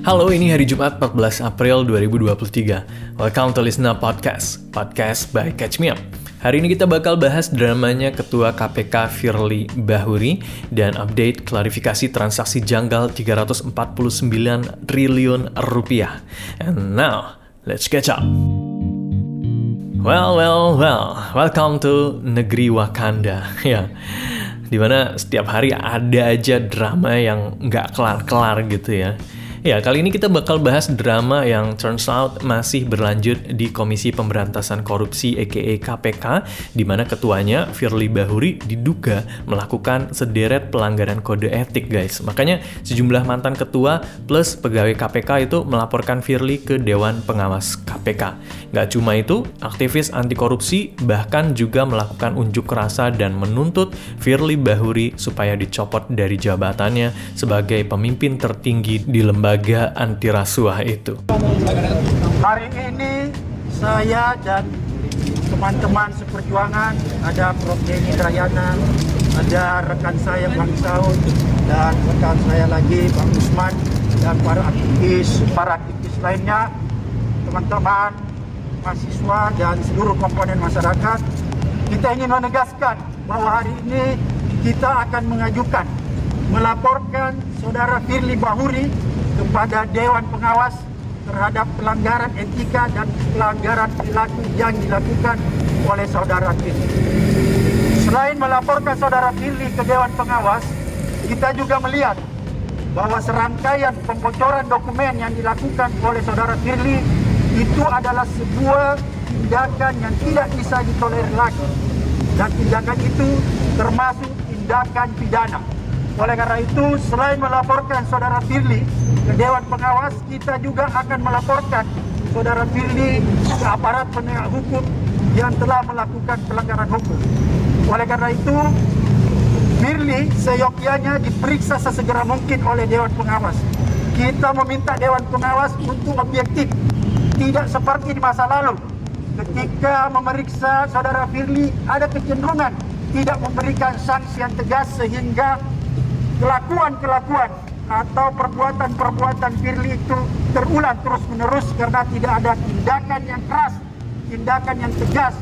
Halo, ini hari Jumat 14 April 2023. Welcome to Listener Podcast, podcast by Catch Me Up. Hari ini kita bakal bahas dramanya Ketua KPK Firly Bahuri dan update klarifikasi transaksi janggal 349 triliun rupiah. And now, let's catch up. Well, well, well, welcome to negeri Wakanda. ya, di mana setiap hari ada aja drama yang nggak kelar-kelar gitu ya. Ya, kali ini kita bakal bahas drama yang turns out masih berlanjut di Komisi Pemberantasan Korupsi aka KPK, di mana ketuanya Firly Bahuri diduga melakukan sederet pelanggaran kode etik, guys. Makanya sejumlah mantan ketua plus pegawai KPK itu melaporkan Firly ke Dewan Pengawas KPK. Gak cuma itu, aktivis anti korupsi bahkan juga melakukan unjuk rasa dan menuntut Firly Bahuri supaya dicopot dari jabatannya sebagai pemimpin tertinggi di lembaga lembaga anti rasuah itu. Hari ini saya dan teman-teman seperjuangan, ada Prof. Denny Drayana, ada rekan saya Bang Saud, dan rekan saya lagi Bang Usman, dan para aktivis, para aktivis lainnya, teman-teman mahasiswa dan seluruh komponen masyarakat, kita ingin menegaskan bahwa hari ini kita akan mengajukan, melaporkan saudara Firly Bahuri kepada Dewan Pengawas terhadap pelanggaran etika dan pelanggaran perilaku yang dilakukan oleh saudara Firly. Selain melaporkan saudara Firly ke Dewan Pengawas, kita juga melihat bahwa serangkaian pembocoran dokumen yang dilakukan oleh saudara Firly itu adalah sebuah tindakan yang tidak bisa ditolerir lagi. Dan tindakan itu termasuk tindakan pidana. Oleh karena itu, selain melaporkan saudara Firly ke Dewan Pengawas, kita juga akan melaporkan saudara Firly ke aparat penegak hukum yang telah melakukan pelanggaran hukum. Oleh karena itu, Firly seyogyanya diperiksa sesegera mungkin oleh Dewan Pengawas. Kita meminta Dewan Pengawas untuk objektif, tidak seperti di masa lalu. Ketika memeriksa saudara Firly, ada kecenderungan tidak memberikan sanksi yang tegas sehingga kelakuan-kelakuan atau perbuatan-perbuatan Firly itu terulang terus-menerus karena tidak ada tindakan yang keras, tindakan yang tegas,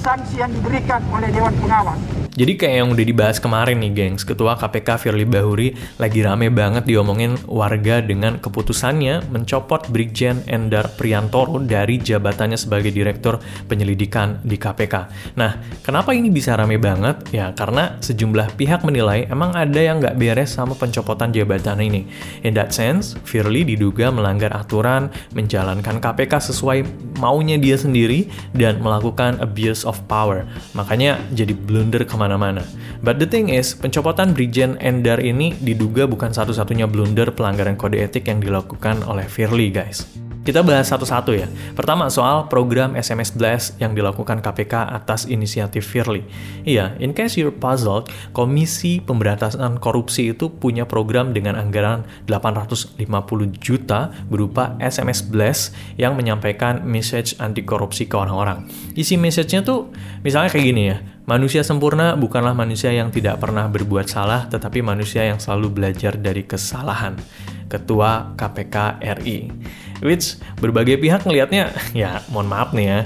sanksi yang diberikan oleh Dewan Pengawas. Jadi kayak yang udah dibahas kemarin nih gengs, Ketua KPK Firly Bahuri lagi rame banget diomongin warga dengan keputusannya mencopot Brigjen Endar Priantoro dari jabatannya sebagai Direktur Penyelidikan di KPK. Nah, kenapa ini bisa rame banget? Ya, karena sejumlah pihak menilai emang ada yang nggak beres sama pencopotan jabatan ini. In that sense, Firly diduga melanggar aturan, menjalankan KPK sesuai maunya dia sendiri, dan melakukan abuse of power. Makanya jadi blunder ke mana ke mana-mana. But the thing is, pencopotan Brigjen Endar ini diduga bukan satu-satunya blunder pelanggaran kode etik yang dilakukan oleh Firly, guys. Kita bahas satu-satu ya. Pertama soal program SMS Blast yang dilakukan KPK atas inisiatif Firly. Iya, in case you're puzzled, Komisi Pemberantasan Korupsi itu punya program dengan anggaran 850 juta berupa SMS Blast yang menyampaikan message anti korupsi ke orang-orang. Isi message-nya tuh misalnya kayak gini ya. Manusia sempurna bukanlah manusia yang tidak pernah berbuat salah, tetapi manusia yang selalu belajar dari kesalahan. Ketua KPK RI. Which berbagai pihak ngelihatnya, ya mohon maaf nih ya,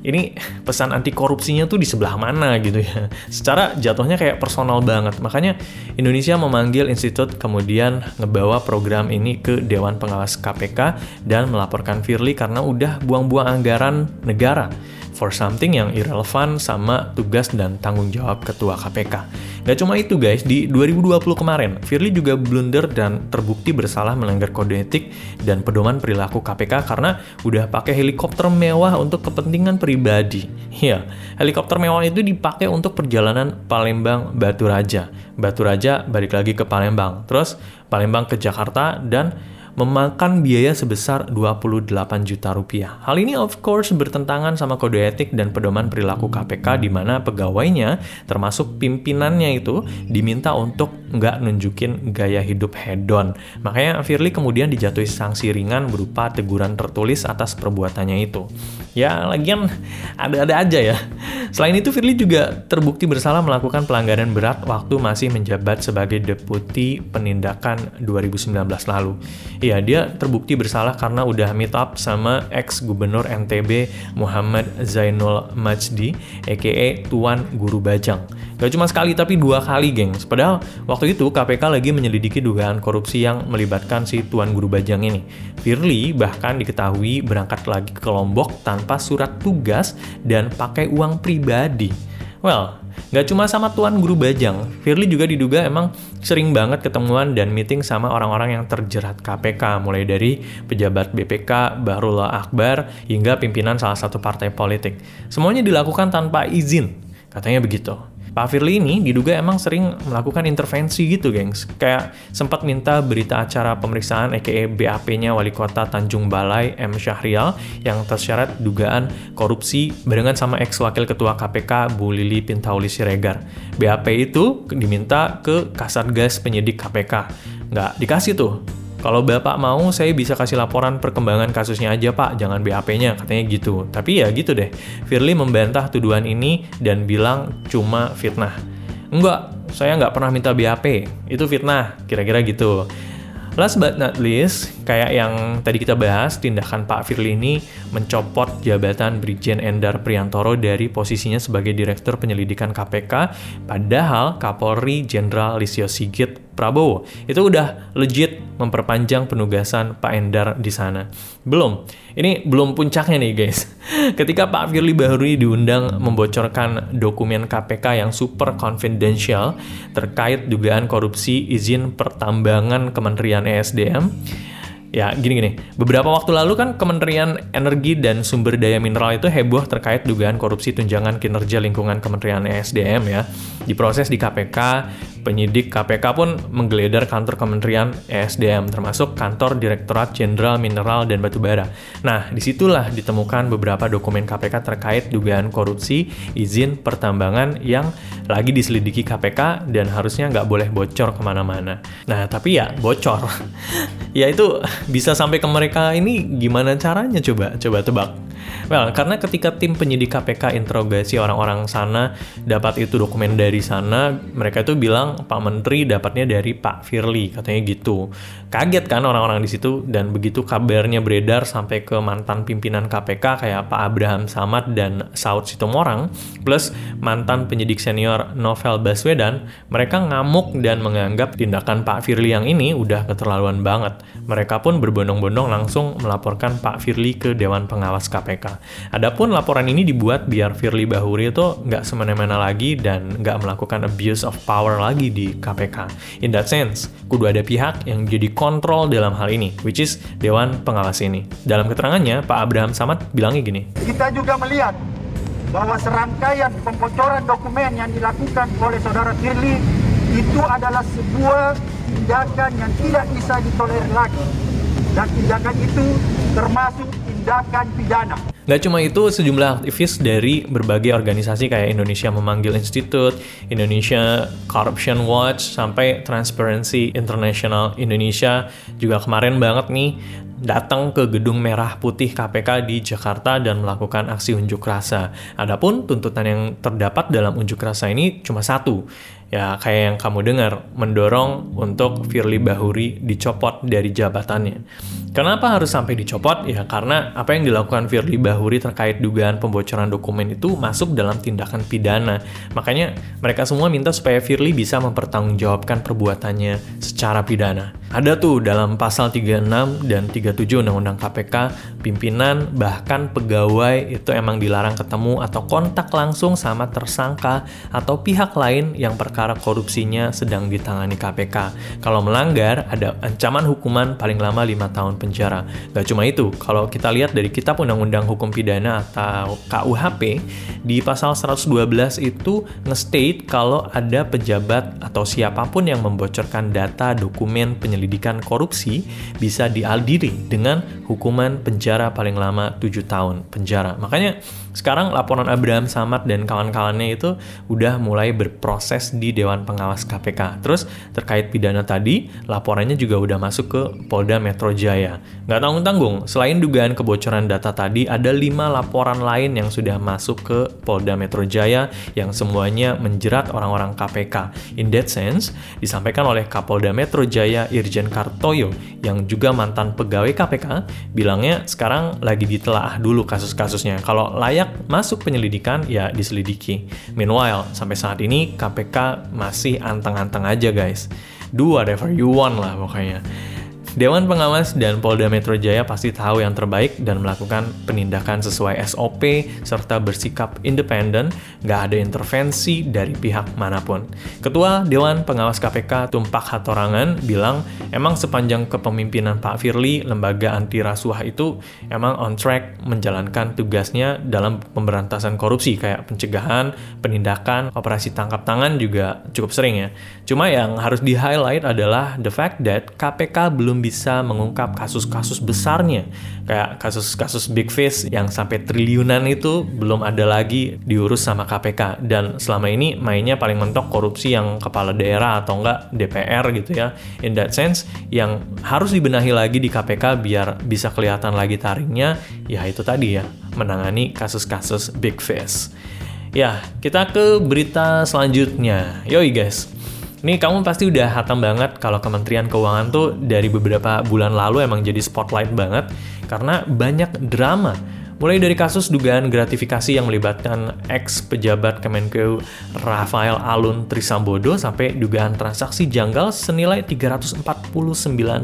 ini pesan anti korupsinya tuh di sebelah mana gitu ya. Secara jatuhnya kayak personal banget. Makanya Indonesia memanggil institut kemudian ngebawa program ini ke Dewan Pengawas KPK dan melaporkan Firly karena udah buang-buang anggaran negara for something yang irrelevant sama tugas dan tanggung jawab ketua KPK. Gak cuma itu guys, di 2020 kemarin, Firly juga blunder dan terbukti bersalah melanggar kode etik dan pedoman perilaku KPK karena udah pakai helikopter mewah untuk kepentingan pribadi. Ya, helikopter mewah itu dipakai untuk perjalanan Palembang Batu Raja. Batu Raja balik lagi ke Palembang, terus Palembang ke Jakarta dan memakan biaya sebesar 28 juta rupiah. Hal ini of course bertentangan sama kode etik dan pedoman perilaku KPK di mana pegawainya termasuk pimpinannya itu diminta untuk nggak nunjukin gaya hidup hedon. Makanya Firly kemudian dijatuhi sanksi ringan berupa teguran tertulis atas perbuatannya itu. Ya lagian ada-ada aja ya. Selain itu, Firly juga terbukti bersalah melakukan pelanggaran berat waktu masih menjabat sebagai Deputi Penindakan 2019 lalu. Iya, dia terbukti bersalah karena udah meet up sama ex-gubernur NTB Muhammad Zainul Majdi, aka Tuan Guru Bajang. Gak cuma sekali, tapi dua kali, geng. Padahal waktu itu KPK lagi menyelidiki dugaan korupsi yang melibatkan si Tuan Guru Bajang ini. Firly bahkan diketahui berangkat lagi ke Lombok tanpa surat tugas dan pakai uang pribadi. Well, nggak cuma sama Tuan Guru Bajang, Firly juga diduga emang sering banget ketemuan dan meeting sama orang-orang yang terjerat KPK, mulai dari pejabat BPK, Bahrullah Akbar, hingga pimpinan salah satu partai politik. Semuanya dilakukan tanpa izin, katanya begitu. Pak Firly ini diduga emang sering melakukan intervensi gitu, gengs. Kayak sempat minta berita acara pemeriksaan EKE BAP-nya Wali Kota Tanjung Balai M. Syahrial yang tersyarat dugaan korupsi barengan sama ex-wakil ketua KPK Bu Lili Pintauli Siregar. BAP itu diminta ke Kasatgas penyidik KPK. Nggak dikasih tuh kalau Bapak mau, saya bisa kasih laporan perkembangan kasusnya aja Pak, jangan BAP-nya, katanya gitu. Tapi ya gitu deh, Firly membantah tuduhan ini dan bilang cuma fitnah. Enggak, saya nggak pernah minta BAP, itu fitnah, kira-kira gitu. Last but not least, kayak yang tadi kita bahas, tindakan Pak Firly ini mencopot jabatan Brigjen Endar Priantoro dari posisinya sebagai Direktur Penyelidikan KPK, padahal Kapolri Jenderal Lisio Sigit Prabowo itu udah legit memperpanjang penugasan Pak Endar di sana. Belum, ini belum puncaknya nih guys. Ketika Pak Firly Bahuri diundang membocorkan dokumen KPK yang super confidential terkait dugaan korupsi izin pertambangan Kementerian ESDM, Ya, gini-gini. Beberapa waktu lalu kan Kementerian Energi dan Sumber Daya Mineral itu heboh terkait dugaan korupsi tunjangan kinerja lingkungan Kementerian ESDM ya. Diproses di KPK, penyidik KPK pun menggeledah kantor Kementerian ESDM, termasuk kantor Direktorat Jenderal Mineral dan Batubara. Nah, di situlah ditemukan beberapa dokumen KPK terkait dugaan korupsi izin pertambangan yang lagi diselidiki KPK dan harusnya nggak boleh bocor ke mana-mana. Nah, tapi ya bocor. ya itu bisa sampai ke mereka ini gimana caranya coba? Coba tebak. Well, karena ketika tim penyidik KPK interogasi orang-orang sana dapat itu dokumen dari sana, mereka itu bilang Pak Menteri dapatnya dari Pak Firly, katanya gitu. Kaget kan orang-orang di situ dan begitu kabarnya beredar sampai ke mantan pimpinan KPK kayak Pak Abraham Samad dan Saud Sitomorang, plus mantan penyidik senior Novel Baswedan, mereka ngamuk dan menganggap tindakan Pak Firly yang ini udah keterlaluan banget. Mereka pun berbondong-bondong langsung melaporkan Pak Firly ke Dewan Pengawas KPK. Adapun laporan ini dibuat biar Firly Bahuri itu nggak semena-mena lagi dan nggak melakukan abuse of power lagi di KPK. In that sense, kudu ada pihak yang jadi kontrol dalam hal ini, which is Dewan Pengawas ini. Dalam keterangannya, Pak Abraham Samad bilangnya gini. Kita juga melihat bahwa serangkaian pembocoran dokumen yang dilakukan oleh saudara Firly itu adalah sebuah tindakan yang tidak bisa ditolerir lagi. Dan tindakan itu termasuk tindakan pidana. Gak cuma itu, sejumlah aktivis dari berbagai organisasi kayak Indonesia Memanggil Institute, Indonesia Corruption Watch, sampai Transparency International Indonesia juga kemarin banget nih datang ke gedung merah putih KPK di Jakarta dan melakukan aksi unjuk rasa. Adapun tuntutan yang terdapat dalam unjuk rasa ini cuma satu, ya kayak yang kamu dengar, mendorong untuk Firly Bahuri dicopot dari jabatannya. Kenapa harus sampai dicopot? Ya karena apa yang dilakukan Firly Bahuri terkait dugaan pembocoran dokumen itu masuk dalam tindakan pidana. Makanya mereka semua minta supaya Firly bisa mempertanggungjawabkan perbuatannya secara pidana. Ada tuh dalam pasal 36 dan 37 Undang-Undang KPK, pimpinan bahkan pegawai itu emang dilarang ketemu atau kontak langsung sama tersangka atau pihak lain yang perkara korupsinya sedang ditangani KPK. Kalau melanggar, ada ancaman hukuman paling lama 5 tahun penjara. Gak cuma itu, kalau kita lihat dari Kitab Undang-Undang Hukum Pidana atau KUHP, di pasal 112 itu nge-state kalau ada pejabat atau siapa pun yang membocorkan data dokumen penyelidikan penyelidikan korupsi bisa diadili dengan hukuman penjara paling lama 7 tahun penjara. Makanya Sekarang laporan Abraham Samad dan kawan-kawannya itu udah mulai berproses di Dewan Pengawas KPK. Terus terkait pidana tadi, laporannya juga udah masuk ke Polda Metro Jaya. Nggak tanggung-tanggung, selain dugaan kebocoran data tadi, ada lima laporan lain yang sudah masuk ke Polda Metro Jaya yang semuanya menjerat orang-orang KPK. In that sense, disampaikan oleh Kapolda Metro Jaya Irjen Kartoyo yang juga mantan pegawai KPK, bilangnya sekarang lagi ditelaah dulu kasus-kasusnya. Kalau layak masuk penyelidikan, ya diselidiki. Meanwhile, sampai saat ini KPK masih anteng-anteng aja guys. Do whatever you want lah pokoknya. Dewan Pengawas dan Polda Metro Jaya pasti tahu yang terbaik dan melakukan penindakan sesuai SOP serta bersikap independen, nggak ada intervensi dari pihak mana pun. Ketua Dewan Pengawas KPK Tumpak Hatorangan bilang emang sepanjang kepemimpinan Pak Firly, lembaga anti rasuah itu emang on track menjalankan tugasnya dalam pemberantasan korupsi kayak pencegahan, penindakan, operasi tangkap tangan juga cukup sering ya. Cuma yang harus di-highlight adalah the fact that KPK belum bisa mengungkap kasus-kasus besarnya. Kayak kasus-kasus big fish yang sampai triliunan itu belum ada lagi diurus sama KPK dan selama ini mainnya paling mentok korupsi yang kepala daerah atau enggak DPR gitu ya. In that sense yang harus dibenahi lagi di KPK biar bisa kelihatan lagi taringnya ya itu tadi ya menangani kasus-kasus big fish ya kita ke berita selanjutnya. Yoi guys ini kamu pasti udah hatam banget kalau Kementerian Keuangan tuh dari beberapa bulan lalu emang jadi spotlight banget karena banyak drama Mulai dari kasus dugaan gratifikasi yang melibatkan ex pejabat Kemenkeu Rafael Alun Trisambodo sampai dugaan transaksi janggal senilai 349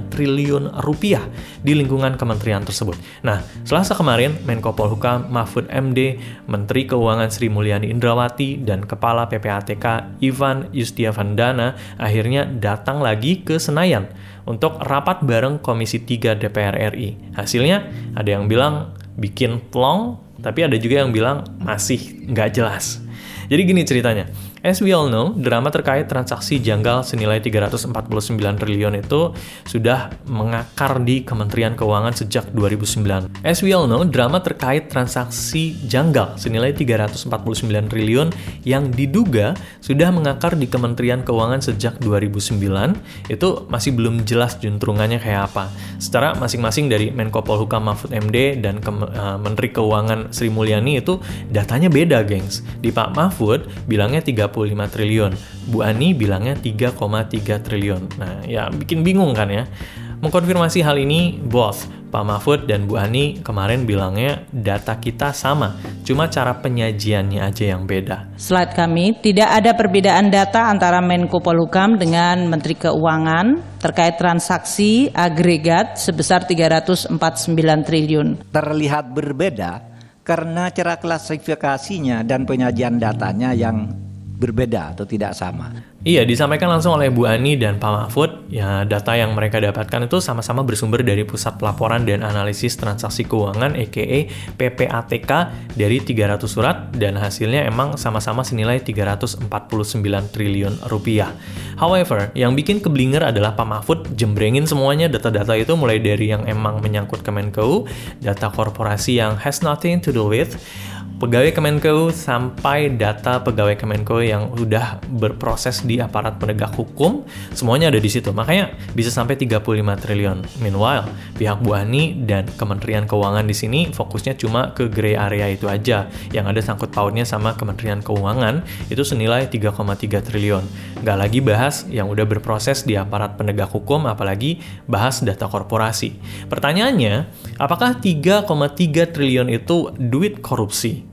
triliun rupiah di lingkungan kementerian tersebut. Nah, selasa kemarin Menko Polhukam Mahfud MD, Menteri Keuangan Sri Mulyani Indrawati, dan Kepala PPATK Ivan Yustiavandana akhirnya datang lagi ke Senayan untuk rapat bareng Komisi 3 DPR RI. Hasilnya, ada yang bilang bikin plong, tapi ada juga yang bilang masih nggak jelas. Jadi gini ceritanya, As we all know, drama terkait transaksi janggal senilai 349 triliun itu sudah mengakar di Kementerian Keuangan sejak 2009. As we all know, drama terkait transaksi janggal senilai 349 triliun yang diduga sudah mengakar di Kementerian Keuangan sejak 2009 itu masih belum jelas juntrungannya kayak apa. Secara masing-masing dari Menko Polhukam Mahfud MD dan Ke uh, Menteri Keuangan Sri Mulyani itu datanya beda, gengs. Di Pak Mahfud bilangnya 30 25 triliun. Bu Ani bilangnya 3,3 triliun. Nah, ya bikin bingung kan ya. Mengkonfirmasi hal ini, both Pak Mahfud dan Bu Ani kemarin bilangnya data kita sama, cuma cara penyajiannya aja yang beda. Slide kami, tidak ada perbedaan data antara Menko Polhukam dengan Menteri Keuangan terkait transaksi agregat sebesar 349 triliun. Terlihat berbeda karena cara klasifikasinya dan penyajian datanya yang berbeda atau tidak sama. Iya, disampaikan langsung oleh Bu Ani dan Pak Mahfud. Ya, data yang mereka dapatkan itu sama-sama bersumber dari Pusat Pelaporan dan Analisis Transaksi Keuangan (EKE) PPATK dari 300 surat dan hasilnya emang sama-sama senilai 349 triliun rupiah. However, yang bikin keblinger adalah Pak Mahfud jembrengin semuanya data-data itu mulai dari yang emang menyangkut Kemenkeu, data korporasi yang has nothing to do with, pegawai Kemenko sampai data pegawai Kemenko yang sudah berproses di aparat penegak hukum semuanya ada di situ. Makanya bisa sampai 35 triliun. Meanwhile pihak Bu Ani dan Kementerian Keuangan di sini fokusnya cuma ke gray area itu aja. Yang ada sangkut pautnya sama Kementerian Keuangan itu senilai 3,3 triliun. Nggak lagi bahas yang udah berproses di aparat penegak hukum apalagi bahas data korporasi. Pertanyaannya apakah 3,3 triliun itu duit korupsi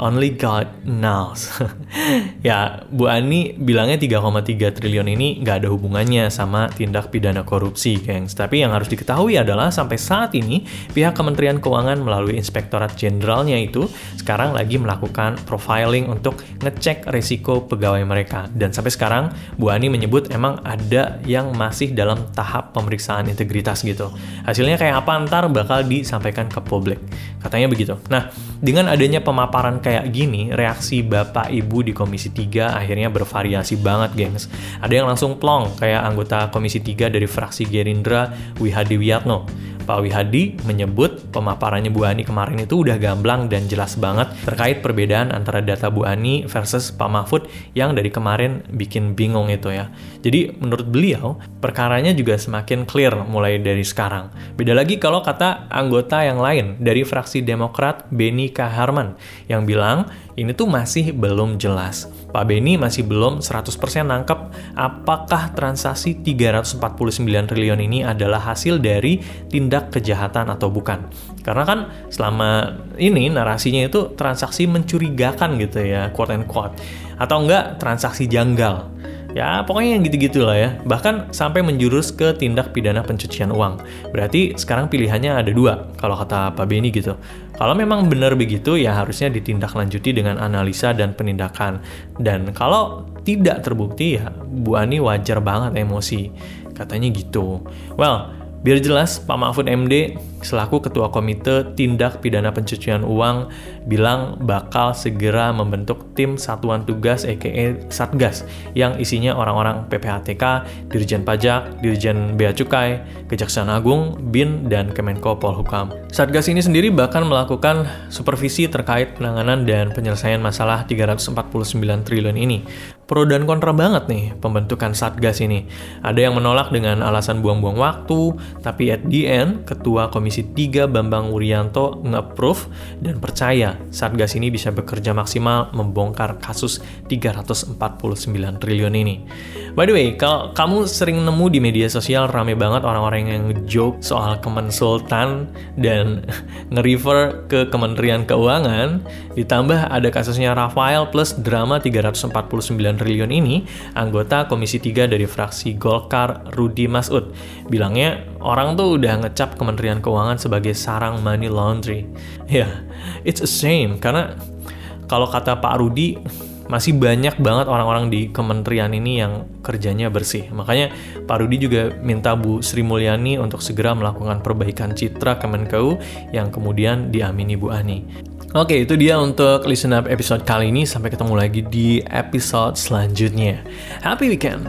Only God knows. ya, Bu Ani bilangnya 3,3 triliun ini nggak ada hubungannya sama tindak pidana korupsi, gengs. Tapi yang harus diketahui adalah sampai saat ini pihak Kementerian Keuangan melalui Inspektorat Jenderalnya itu sekarang lagi melakukan profiling untuk ngecek resiko pegawai mereka. Dan sampai sekarang Bu Ani menyebut emang ada yang masih dalam tahap pemeriksaan integritas gitu. Hasilnya kayak apa ntar bakal disampaikan ke publik. Katanya begitu. Nah, dengan adanya pemaparan kayak gini, reaksi Bapak Ibu di Komisi 3 akhirnya bervariasi banget, gengs. Ada yang langsung plong, kayak anggota Komisi 3 dari fraksi Gerindra, Wihadi Wiyatno. Pak Wihadi menyebut pemaparannya Bu Ani kemarin itu udah gamblang dan jelas banget terkait perbedaan antara data Bu Ani versus Pak Mahfud yang dari kemarin bikin bingung itu ya. Jadi menurut beliau, perkaranya juga semakin clear mulai dari sekarang. Beda lagi kalau kata anggota yang lain dari fraksi Demokrat Beni Kaharman yang bilang ini tuh masih belum jelas. Pak Beni masih belum 100% nangkep apakah transaksi 349 triliun ini adalah hasil dari tindak kejahatan atau bukan. Karena kan selama ini narasinya itu transaksi mencurigakan gitu ya, quote and quote. Atau enggak transaksi janggal. Ya, pokoknya yang gitu-gitu lah ya. Bahkan sampai menjurus ke tindak pidana pencucian uang. Berarti sekarang pilihannya ada dua, kalau kata Pak Beni gitu. Kalau memang benar begitu, ya harusnya ditindaklanjuti dengan analisa dan penindakan. Dan kalau tidak terbukti, ya Bu Ani wajar banget emosi. Katanya gitu. Well, Biar jelas, Pak Mahfud MD selaku Ketua Komite Tindak Pidana Pencucian Uang bilang bakal segera membentuk tim satuan tugas EKE Satgas yang isinya orang-orang PPHTK, Dirjen Pajak, Dirjen Bea Cukai, Kejaksaan Agung, BIN, dan Kemenko Polhukam. Satgas ini sendiri bahkan melakukan supervisi terkait penanganan dan penyelesaian masalah 349 triliun ini pro dan kontra banget nih pembentukan Satgas ini. Ada yang menolak dengan alasan buang-buang waktu, tapi at the end, Ketua Komisi 3 Bambang Wuryanto nge-approve dan percaya Satgas ini bisa bekerja maksimal membongkar kasus 349 triliun ini. By the way, kalau kamu sering nemu di media sosial rame banget orang-orang yang joke soal Kemensultan dan nge-refer ke Kementerian Keuangan, ditambah ada kasusnya Rafael plus drama 349 triliun ini, anggota Komisi 3 dari fraksi Golkar Rudi Masud bilangnya orang tuh udah ngecap Kementerian Keuangan sebagai sarang money laundry. Ya, yeah, it's a shame karena kalau kata Pak Rudi masih banyak banget orang-orang di kementerian ini yang kerjanya bersih. Makanya Pak Rudi juga minta Bu Sri Mulyani untuk segera melakukan perbaikan citra Kemenkeu yang kemudian diamini Bu Ani. Oke, itu dia untuk listen up episode kali ini. Sampai ketemu lagi di episode selanjutnya. Happy weekend!